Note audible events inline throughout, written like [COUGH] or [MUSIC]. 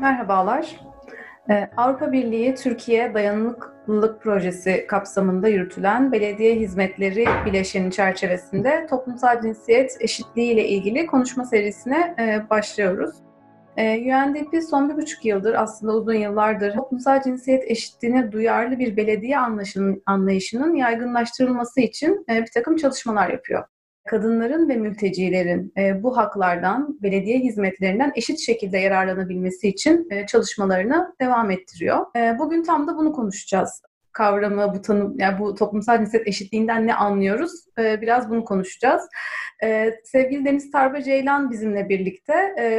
Merhabalar. Ee, Avrupa Birliği Türkiye Dayanıklılık Projesi kapsamında yürütülen belediye hizmetleri bileşeni çerçevesinde toplumsal cinsiyet eşitliği ile ilgili konuşma serisine e, başlıyoruz. Ee, UNDP son bir buçuk yıldır aslında uzun yıllardır toplumsal cinsiyet eşitliğine duyarlı bir belediye anlayışının yaygınlaştırılması için e, bir takım çalışmalar yapıyor kadınların ve mültecilerin e, bu haklardan, belediye hizmetlerinden eşit şekilde yararlanabilmesi için e, çalışmalarını devam ettiriyor. E, bugün tam da bunu konuşacağız. Kavramı, bu tanım, yani bu toplumsal cinsiyet eşitliğinden ne anlıyoruz? Biraz bunu konuşacağız. Sevgili Deniz Tarba Ceylan bizimle birlikte.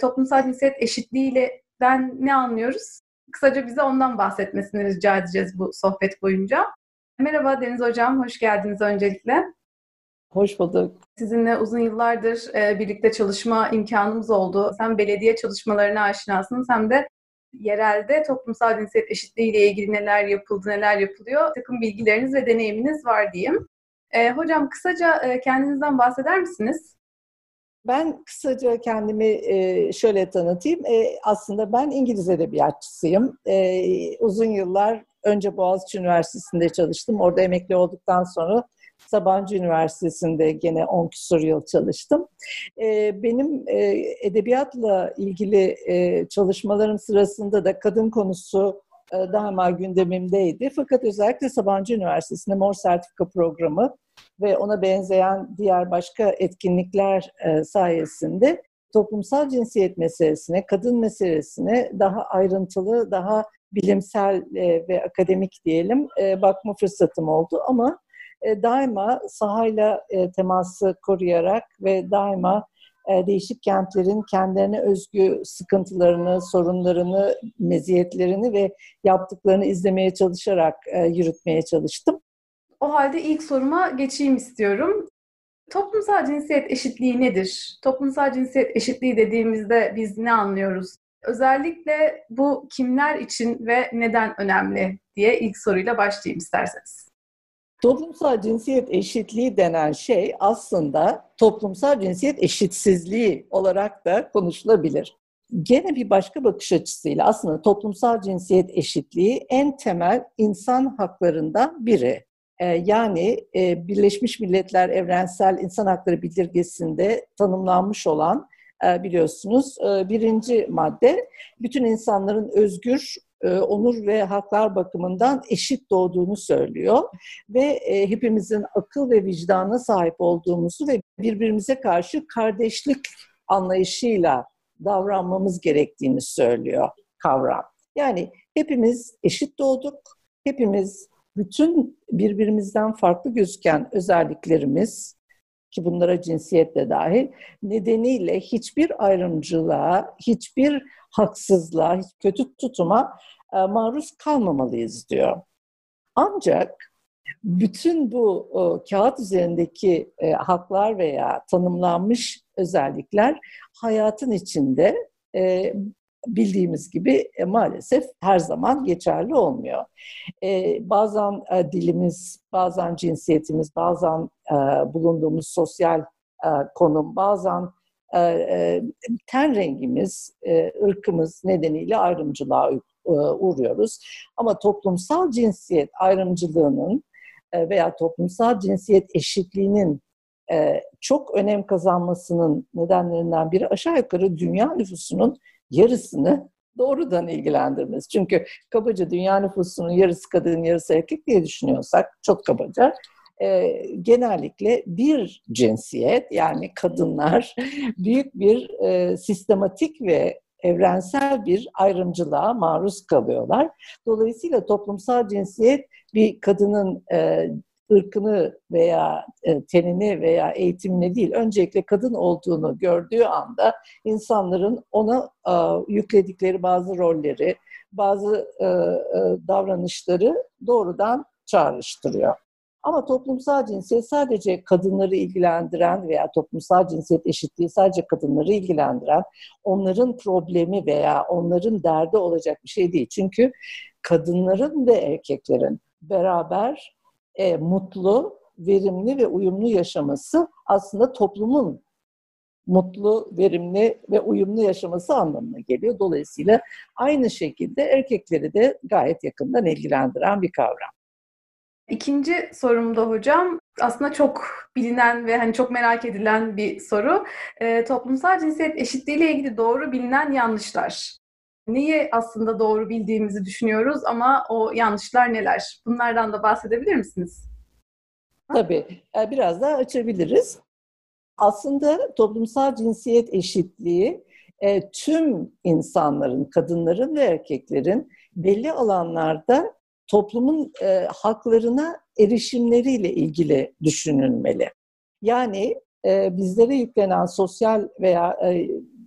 Toplumsal cinsiyet eşitliğiyle ben ne anlıyoruz? Kısaca bize ondan bahsetmesini rica edeceğiz bu sohbet boyunca. Merhaba Deniz Hocam, hoş geldiniz öncelikle. Hoş bulduk. Sizinle uzun yıllardır e, birlikte çalışma imkanımız oldu. Sen belediye çalışmalarına aşinasınız hem de yerelde toplumsal cinsiyet eşitliği ile ilgili neler yapıldı, neler yapılıyor takım bilgileriniz ve deneyiminiz var diyeyim. E, hocam kısaca e, kendinizden bahseder misiniz? Ben kısaca kendimi e, şöyle tanıtayım. E, aslında ben İngiliz edebiyatçısıyım. E, uzun yıllar önce Boğaziçi Üniversitesi'nde çalıştım. Orada emekli olduktan sonra Sabancı Üniversitesi'nde gene 10 küsur yıl çalıştım. Ee, benim e, edebiyatla ilgili e, çalışmalarım sırasında da kadın konusu e, daima gündemimdeydi. Fakat özellikle Sabancı Üniversitesi'nde Mor Sertifika Programı ve ona benzeyen diğer başka etkinlikler sayesinde toplumsal cinsiyet meselesine, kadın meselesine daha ayrıntılı, daha bilimsel ve akademik diyelim bakma fırsatım oldu. Ama e, daima sahayla e, teması koruyarak ve daima e, değişik kentlerin kendilerine özgü sıkıntılarını, sorunlarını, meziyetlerini ve yaptıklarını izlemeye çalışarak yürütmeye çalıştım. O halde ilk soruma geçeyim istiyorum. Toplumsal cinsiyet eşitliği nedir? Toplumsal cinsiyet eşitliği dediğimizde biz ne anlıyoruz? Özellikle bu kimler için ve neden önemli diye ilk soruyla başlayayım isterseniz. Toplumsal cinsiyet eşitliği denen şey aslında toplumsal cinsiyet eşitsizliği olarak da konuşulabilir. Gene bir başka bakış açısıyla aslında toplumsal cinsiyet eşitliği en temel insan haklarından biri. Ee, yani e, Birleşmiş Milletler Evrensel İnsan Hakları Bildirgesi'nde tanımlanmış olan e, biliyorsunuz e, birinci madde bütün insanların özgür onur ve haklar bakımından eşit doğduğunu söylüyor ve e, hepimizin akıl ve vicdana sahip olduğumuzu ve birbirimize karşı kardeşlik anlayışıyla davranmamız gerektiğini söylüyor kavram. Yani hepimiz eşit doğduk, hepimiz bütün birbirimizden farklı gözüken özelliklerimiz ki bunlara cinsiyet de dahil nedeniyle hiçbir ayrımcılığa, hiçbir haksızlığa, hiç kötü tutuma e, maruz kalmamalıyız diyor. Ancak bütün bu o, kağıt üzerindeki e, haklar veya tanımlanmış özellikler hayatın içinde e, bildiğimiz gibi e, maalesef her zaman geçerli olmuyor. E, bazen e, dilimiz, bazen cinsiyetimiz, bazen e, bulunduğumuz sosyal e, konum, bazen e, e, ten rengimiz, e, ırkımız nedeniyle ayrımcılığa e, uğruyoruz. Ama toplumsal cinsiyet ayrımcılığının e, veya toplumsal cinsiyet eşitliğinin çok önem kazanmasının nedenlerinden biri aşağı yukarı dünya nüfusunun yarısını doğrudan ilgilendirmesi. Çünkü kabaca dünya nüfusunun yarısı kadın, yarısı erkek diye düşünüyorsak çok kabaca e, genellikle bir cinsiyet yani kadınlar [LAUGHS] büyük bir e, sistematik ve evrensel bir ayrımcılığa maruz kalıyorlar. Dolayısıyla toplumsal cinsiyet bir kadının e, ırkını veya e, tenini veya eğitimini değil, öncelikle kadın olduğunu gördüğü anda insanların ona yükledikleri bazı rolleri, bazı e, e, davranışları doğrudan çağrıştırıyor. Ama toplumsal cinsiyet sadece kadınları ilgilendiren veya toplumsal cinsiyet eşitliği sadece kadınları ilgilendiren, onların problemi veya onların derdi olacak bir şey değil. Çünkü kadınların ve erkeklerin beraber e, mutlu, verimli ve uyumlu yaşaması aslında toplumun mutlu, verimli ve uyumlu yaşaması anlamına geliyor. Dolayısıyla aynı şekilde erkekleri de gayet yakından ilgilendiren bir kavram. İkinci sorumda hocam aslında çok bilinen ve hani çok merak edilen bir soru. E, toplumsal cinsiyet eşitliği ile ilgili doğru bilinen yanlışlar. Neyi aslında doğru bildiğimizi düşünüyoruz ama o yanlışlar neler? Bunlardan da bahsedebilir misiniz? Tabii. E, biraz daha açabiliriz. Aslında toplumsal cinsiyet eşitliği e, tüm insanların, kadınların ve erkeklerin belli alanlarda toplumun e, haklarına erişimleriyle ilgili düşünülmeli. Yani bizlere yüklenen sosyal veya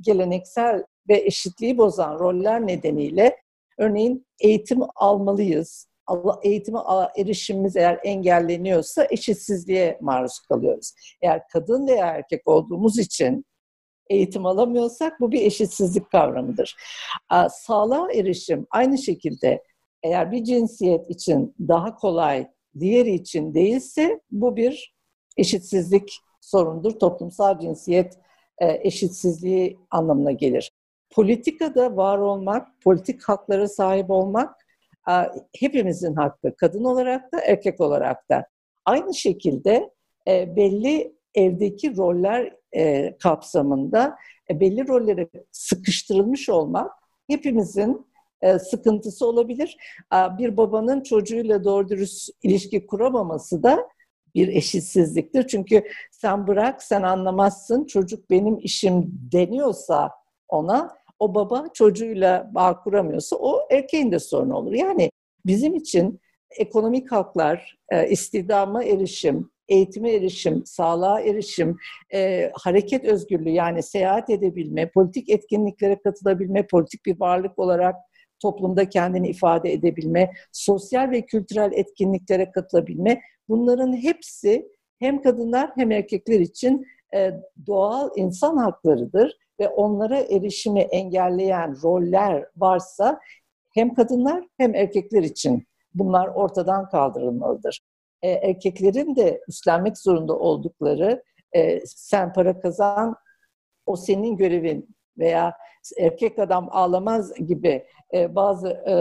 geleneksel ve eşitliği bozan roller nedeniyle örneğin eğitim almalıyız, eğitime erişimimiz eğer engelleniyorsa eşitsizliğe maruz kalıyoruz. Eğer kadın veya erkek olduğumuz için eğitim alamıyorsak bu bir eşitsizlik kavramıdır. Sağlığa erişim aynı şekilde eğer bir cinsiyet için daha kolay, diğeri için değilse bu bir eşitsizlik sorundur. Toplumsal cinsiyet e, eşitsizliği anlamına gelir. Politikada var olmak, politik haklara sahip olmak e, hepimizin hakkı. Kadın olarak da, erkek olarak da. Aynı şekilde e, belli evdeki roller kapsamında belli rollere sıkıştırılmış olmak hepimizin e, sıkıntısı olabilir. Bir babanın çocuğuyla doğru dürüst ilişki kuramaması da bir eşitsizliktir. Çünkü sen bırak, sen anlamazsın, çocuk benim işim deniyorsa ona, o baba çocuğuyla bağ kuramıyorsa o erkeğin de sorunu olur. Yani bizim için ekonomik haklar, e, istihdama erişim, eğitime erişim, sağlığa erişim, e, hareket özgürlüğü yani seyahat edebilme, politik etkinliklere katılabilme, politik bir varlık olarak toplumda kendini ifade edebilme, sosyal ve kültürel etkinliklere katılabilme bunların hepsi hem kadınlar hem erkekler için e, doğal insan haklarıdır ve onlara erişimi engelleyen roller varsa hem kadınlar hem erkekler için bunlar ortadan kaldırılmalıdır. E, erkeklerin de üstlenmek zorunda oldukları e, sen para kazan, o senin görevin veya erkek adam ağlamaz gibi e, bazı e,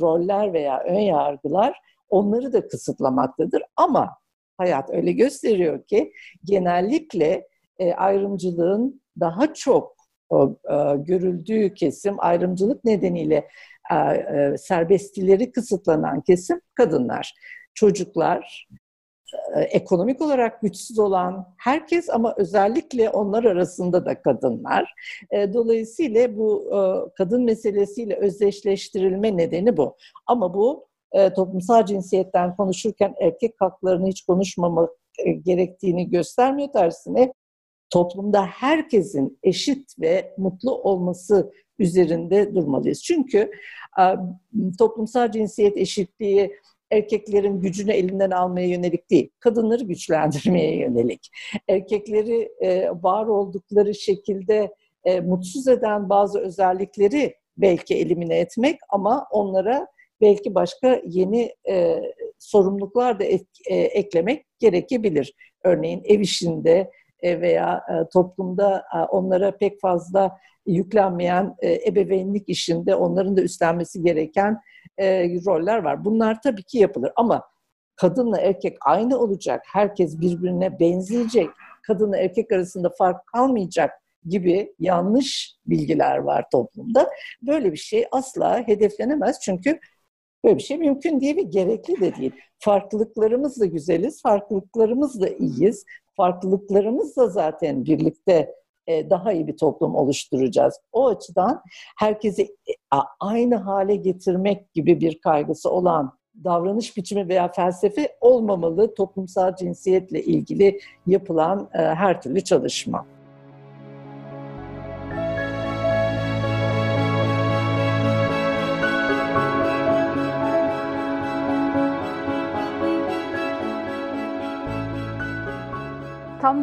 roller veya ön yargılar onları da kısıtlamaktadır. Ama hayat öyle gösteriyor ki genellikle e, ayrımcılığın daha çok e, e, görüldüğü kesim, ayrımcılık nedeniyle e, e, serbestlileri kısıtlanan kesim kadınlar. Çocuklar, e, ekonomik olarak güçsüz olan herkes ama özellikle onlar arasında da kadınlar. E, dolayısıyla bu e, kadın meselesiyle özdeşleştirilme nedeni bu. Ama bu toplumsal cinsiyetten konuşurken erkek haklarını hiç konuşmamak gerektiğini göstermiyor. Tersine toplumda herkesin eşit ve mutlu olması üzerinde durmalıyız. Çünkü toplumsal cinsiyet eşitliği erkeklerin gücünü elinden almaya yönelik değil, kadınları güçlendirmeye yönelik. Erkekleri e, var oldukları şekilde e, mutsuz eden bazı özellikleri belki elimine etmek ama onlara belki başka yeni e, sorumluluklar da et, e, eklemek gerekebilir. Örneğin ev işinde veya e, toplumda e, onlara pek fazla yüklenmeyen e, ebeveynlik işinde onların da üstlenmesi gereken e, roller var. Bunlar tabii ki yapılır ama kadınla erkek aynı olacak, herkes birbirine benzeyecek, kadınla erkek arasında fark kalmayacak gibi yanlış bilgiler var toplumda. Böyle bir şey asla hedeflenemez çünkü böyle bir şey mümkün değil ve gerekli de değil. Farklılıklarımız da güzeliz, farklılıklarımız da iyiyiz. Farklılıklarımızla zaten birlikte e, daha iyi bir toplum oluşturacağız. O açıdan herkesi e, aynı hale getirmek gibi bir kaygısı olan davranış biçimi veya felsefe olmamalı toplumsal cinsiyetle ilgili yapılan e, her türlü çalışma.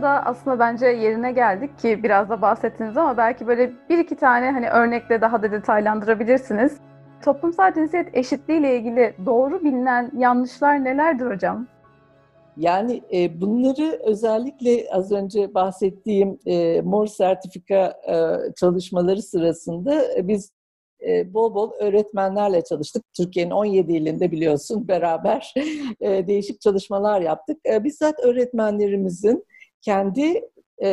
Da aslında bence yerine geldik ki biraz da bahsettiniz ama belki böyle bir iki tane hani örnekle daha da detaylandırabilirsiniz. Toplumsal cinsiyet eşitliği ile ilgili doğru bilinen yanlışlar nelerdir hocam? Yani e, bunları özellikle az önce bahsettiğim e, mor sertifika e, çalışmaları sırasında e, biz e, bol bol öğretmenlerle çalıştık. Türkiye'nin 17 ilinde biliyorsun beraber [LAUGHS] e, değişik çalışmalar yaptık. E, bizzat öğretmenlerimizin kendi e,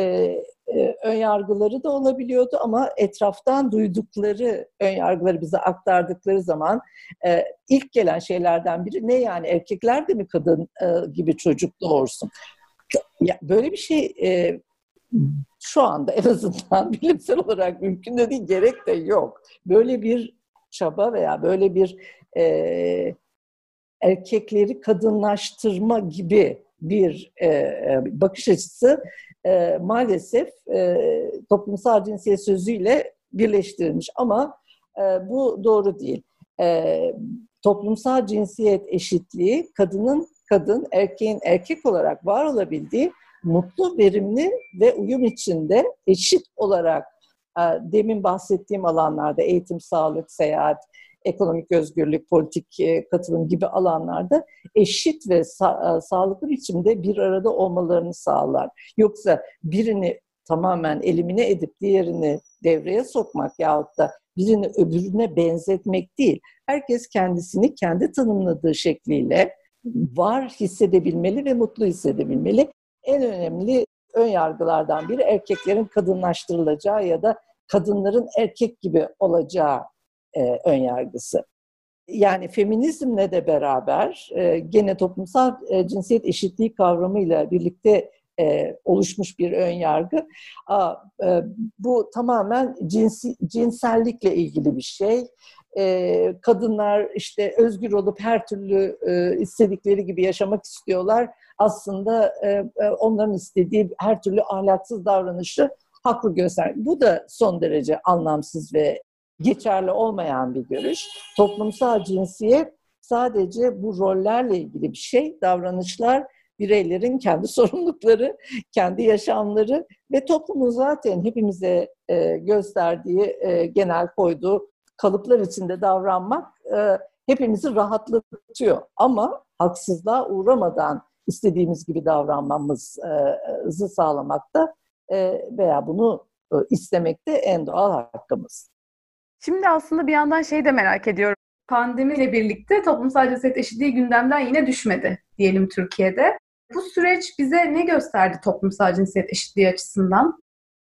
e, ön yargıları da olabiliyordu ama etraftan duydukları ön yargıları bize aktardıkları zaman e, ilk gelen şeylerden biri ne yani erkekler de mi kadın e, gibi çocuk doğursun? Ya, böyle bir şey e, şu anda en azından [LAUGHS] bilimsel olarak mümkün de değil, gerek de yok. Böyle bir çaba veya böyle bir e, erkekleri kadınlaştırma gibi bir e, e bakış açısı e, maalesef e, toplumsal cinsiyet sözüyle birleştirilmiş ama e, bu doğru değil. E, toplumsal cinsiyet eşitliği kadının kadın, erkeğin erkek olarak var olabildiği mutlu, verimli ve uyum içinde eşit olarak e, demin bahsettiğim alanlarda eğitim, sağlık, seyahat, ekonomik özgürlük, politik e, katılım gibi alanlarda eşit ve sa- e, sağlıklı biçimde bir arada olmalarını sağlar. Yoksa birini tamamen elimine edip diğerini devreye sokmak yahut da birini öbürüne benzetmek değil. Herkes kendisini kendi tanımladığı şekliyle var hissedebilmeli ve mutlu hissedebilmeli. En önemli ön yargılardan biri erkeklerin kadınlaştırılacağı ya da kadınların erkek gibi olacağı e, ön yargısı. Yani feminizmle de beraber e, gene toplumsal e, cinsiyet eşitliği kavramıyla birlikte e, oluşmuş bir ön yargı. Aa, e, bu tamamen cinsi, cinsellikle ilgili bir şey. E, kadınlar işte özgür olup her türlü e, istedikleri gibi yaşamak istiyorlar. Aslında e, e onların istediği her türlü ahlaksız davranışı haklı göster. Bu da son derece anlamsız ve geçerli olmayan bir görüş. Toplumsal cinsiyet sadece bu rollerle ilgili bir şey, davranışlar bireylerin kendi [LAUGHS] sorumlulukları, kendi yaşamları ve toplumun zaten hepimize e, gösterdiği, e, genel koyduğu kalıplar içinde davranmak e, hepimizi rahatlatıyor. Ama haksızlığa uğramadan istediğimiz gibi davranmamızı sağlamakta veya bunu istemekte en doğal hakkımız. Şimdi aslında bir yandan şey de merak ediyorum. Pandemiyle birlikte toplumsal cinsiyet eşitliği gündemden yine düşmedi diyelim Türkiye'de. Bu süreç bize ne gösterdi toplumsal cinsiyet eşitliği açısından?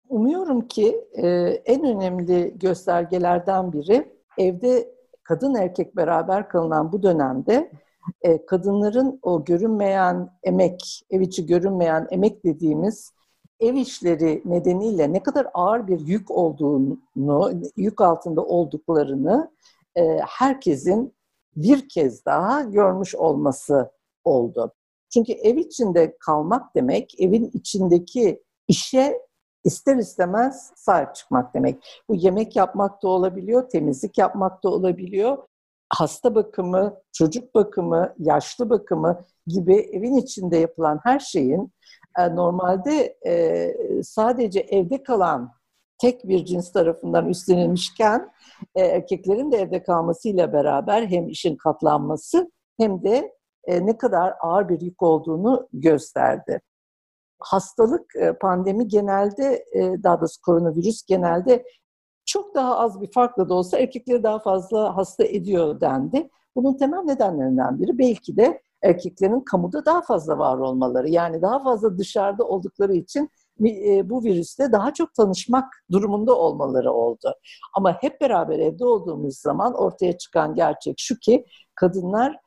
Umuyorum ki e, en önemli göstergelerden biri evde kadın erkek beraber kalınan bu dönemde e, kadınların o görünmeyen emek, ev içi görünmeyen emek dediğimiz ev işleri nedeniyle ne kadar ağır bir yük olduğunu, yük altında olduklarını e, herkesin bir kez daha görmüş olması oldu. Çünkü ev içinde kalmak demek, evin içindeki işe ister istemez sahip çıkmak demek. Bu yemek yapmak da olabiliyor, temizlik yapmak da olabiliyor. Hasta bakımı, çocuk bakımı, yaşlı bakımı gibi evin içinde yapılan her şeyin e, normalde e, sadece evde kalan tek bir cins tarafından üstlenilmişken e, erkeklerin de evde kalmasıyla beraber hem işin katlanması hem de ne kadar ağır bir yük olduğunu gösterdi. Hastalık, pandemi genelde, daha doğrusu koronavirüs genelde çok daha az bir farkla da olsa erkekleri daha fazla hasta ediyor dendi. Bunun temel nedenlerinden biri belki de erkeklerin kamuda daha fazla var olmaları. Yani daha fazla dışarıda oldukları için e, bu virüste daha çok tanışmak durumunda olmaları oldu. Ama hep beraber evde olduğumuz zaman ortaya çıkan gerçek şu ki kadınlar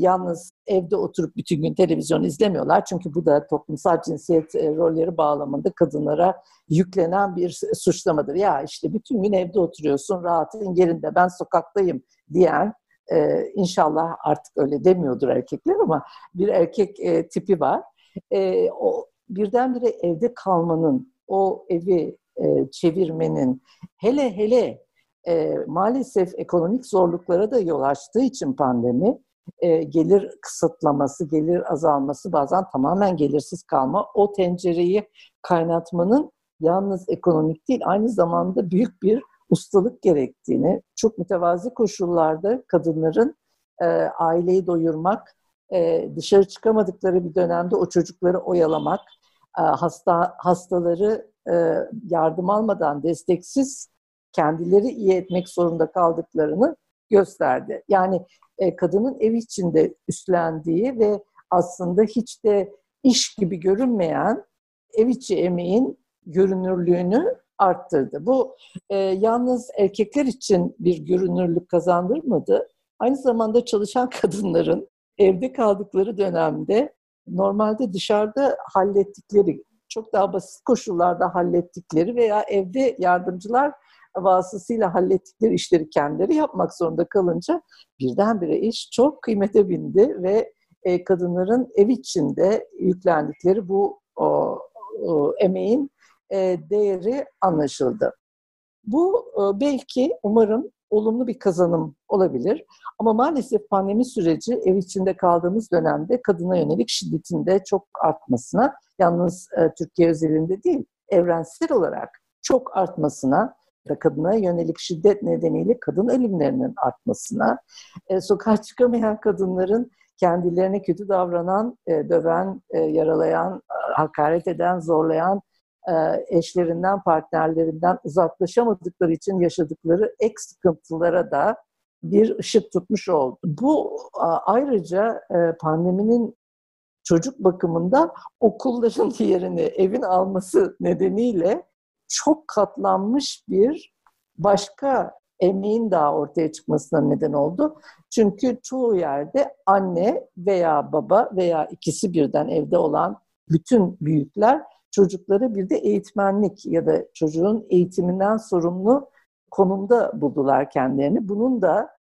yalnız evde oturup bütün gün televizyon izlemiyorlar. Çünkü bu da toplumsal cinsiyet e, rolleri bağlamında kadınlara yüklenen bir suçlamadır. Ya işte bütün gün evde oturuyorsun, rahatın yerinde, ben sokaktayım diyen e, inşallah artık öyle demiyordur erkekler ama bir erkek e, tipi var. E, o birdenbire evde kalmanın, o evi e, çevirmenin, hele hele e, maalesef ekonomik zorluklara da yol açtığı için pandemi, e, gelir kısıtlaması, gelir azalması, bazen tamamen gelirsiz kalma, o tencereyi kaynatmanın yalnız ekonomik değil, aynı zamanda büyük bir ustalık gerektiğini, çok mütevazi koşullarda kadınların e, aileyi doyurmak, e, dışarı çıkamadıkları bir dönemde o çocukları oyalamak, e, hasta hastaları e, yardım almadan desteksiz kendileri iyi etmek zorunda kaldıklarını gösterdi. Yani e, kadının ev içinde üstlendiği ve aslında hiç de iş gibi görünmeyen ev içi emeğin görünürlüğünü arttırdı. Bu e, yalnız erkekler için bir görünürlük kazandırmadı. Aynı zamanda çalışan [LAUGHS] kadınların evde kaldıkları dönemde normalde dışarıda hallettikleri, çok daha basit koşullarda hallettikleri veya evde yardımcılar vasıtasıyla hallettikleri işleri kendileri yapmak zorunda kalınca birdenbire iş çok kıymete bindi ve e, kadınların ev içinde yüklendikleri bu o, o, emeğin e, değeri anlaşıldı. Bu e, belki umarım olumlu bir kazanım olabilir. Ama maalesef pandemi süreci ev içinde kaldığımız dönemde kadına yönelik şiddetin de çok artmasına, yalnız e, Türkiye özelinde değil, evrensel olarak çok artmasına ve kadına yönelik şiddet nedeniyle kadın ölümlerinin artmasına, e, sokağa çıkamayan kadınların kendilerine kötü davranan, e, döven, e, yaralayan, e, hakaret eden, zorlayan eşlerinden, partnerlerinden uzaklaşamadıkları için yaşadıkları ek sıkıntılara da bir ışık tutmuş oldu. Bu ayrıca pandeminin çocuk bakımında okulların [LAUGHS] yerini evin alması nedeniyle çok katlanmış bir başka emeğin daha ortaya çıkmasına neden oldu. Çünkü çoğu yerde anne veya baba veya ikisi birden evde olan bütün büyükler çocukları bir de eğitmenlik ya da çocuğun eğitiminden sorumlu konumda buldular kendilerini. Bunun da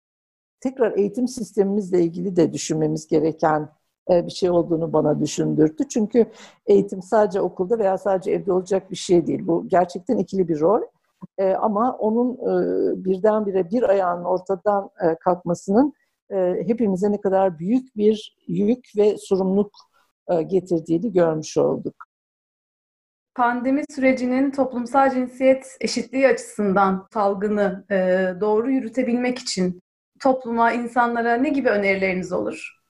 tekrar eğitim sistemimizle ilgili de düşünmemiz gereken bir şey olduğunu bana düşündürttü. Çünkü eğitim sadece okulda veya sadece evde olacak bir şey değil. Bu gerçekten ikili bir rol. E, ama onun e, birdenbire bir ayağının ortadan kalkmasının hepimize ne kadar büyük bir yük ve sorumluluk getirdiğini görmüş olduk pandemi sürecinin toplumsal cinsiyet eşitliği açısından salgını e, doğru yürütebilmek için topluma, insanlara ne gibi önerileriniz olur?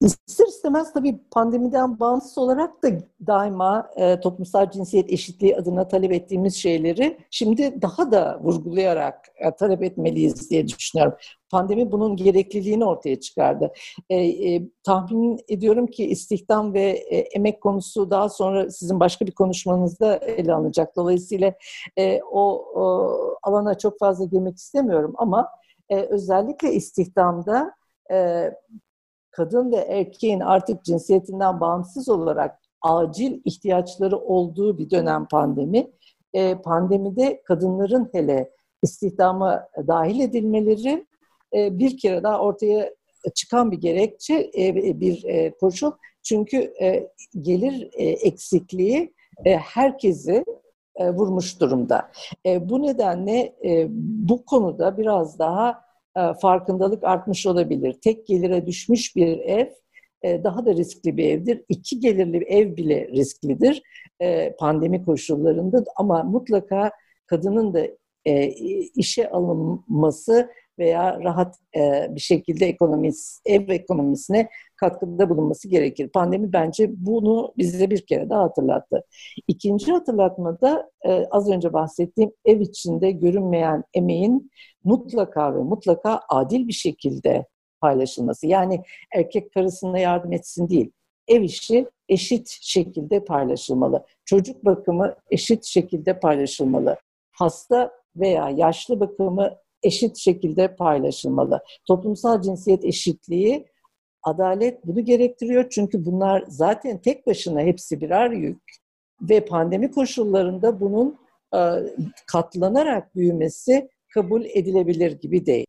İster istemez tabii pandemiden bağımsız olarak da daima e, toplumsal cinsiyet eşitliği adına talep ettiğimiz şeyleri şimdi daha da vurgulayarak e, talep etmeliyiz diye düşünüyorum. Pandemi bunun gerekliliğini ortaya çıkardı. E, e, tahmin ediyorum ki istihdam ve e, emek konusu daha sonra sizin başka bir konuşmanızda ele alınacak. Dolayısıyla e, o, o alana çok fazla girmek istemiyorum ama e, özellikle istihdamda e, kadın ve erkeğin artık cinsiyetinden bağımsız olarak acil ihtiyaçları olduğu bir dönem pandemi. E, pandemide kadınların hele istihdama dahil edilmeleri e, bir kere daha ortaya çıkan bir gerekçe, e, bir e, koşul. Çünkü e, gelir e, eksikliği e, herkesi e, vurmuş durumda. E, bu nedenle e, bu konuda biraz daha farkındalık artmış olabilir. Tek gelire düşmüş bir ev e, daha da riskli bir evdir. İki gelirli bir ev bile risklidir e, pandemi koşullarında ama mutlaka kadının da işe alınması veya rahat bir şekilde ekonomis, ev ekonomisine katkıda bulunması gerekir. Pandemi bence bunu bize bir kere daha hatırlattı. İkinci hatırlatmada e, az önce bahsettiğim ev içinde görünmeyen emeğin mutlaka ve mutlaka adil bir şekilde paylaşılması. Yani erkek karısına yardım etsin değil. Ev işi eşit şekilde paylaşılmalı. Çocuk bakımı eşit şekilde paylaşılmalı. Hasta veya yaşlı bakımı eşit şekilde paylaşılmalı. Toplumsal cinsiyet eşitliği Adalet bunu gerektiriyor çünkü bunlar zaten tek başına hepsi birer yük ve pandemi koşullarında bunun e, katlanarak büyümesi kabul edilebilir gibi değil.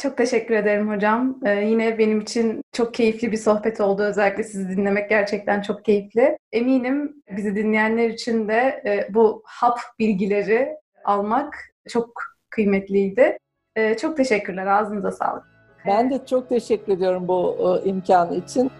Çok teşekkür ederim hocam. Ee, yine benim için çok keyifli bir sohbet oldu. Özellikle sizi dinlemek gerçekten çok keyifli. Eminim bizi dinleyenler için de e, bu hap bilgileri almak çok kıymetliydi. E, çok teşekkürler. Ağzınıza sağlık. Ben de çok teşekkür ediyorum bu e, imkan için.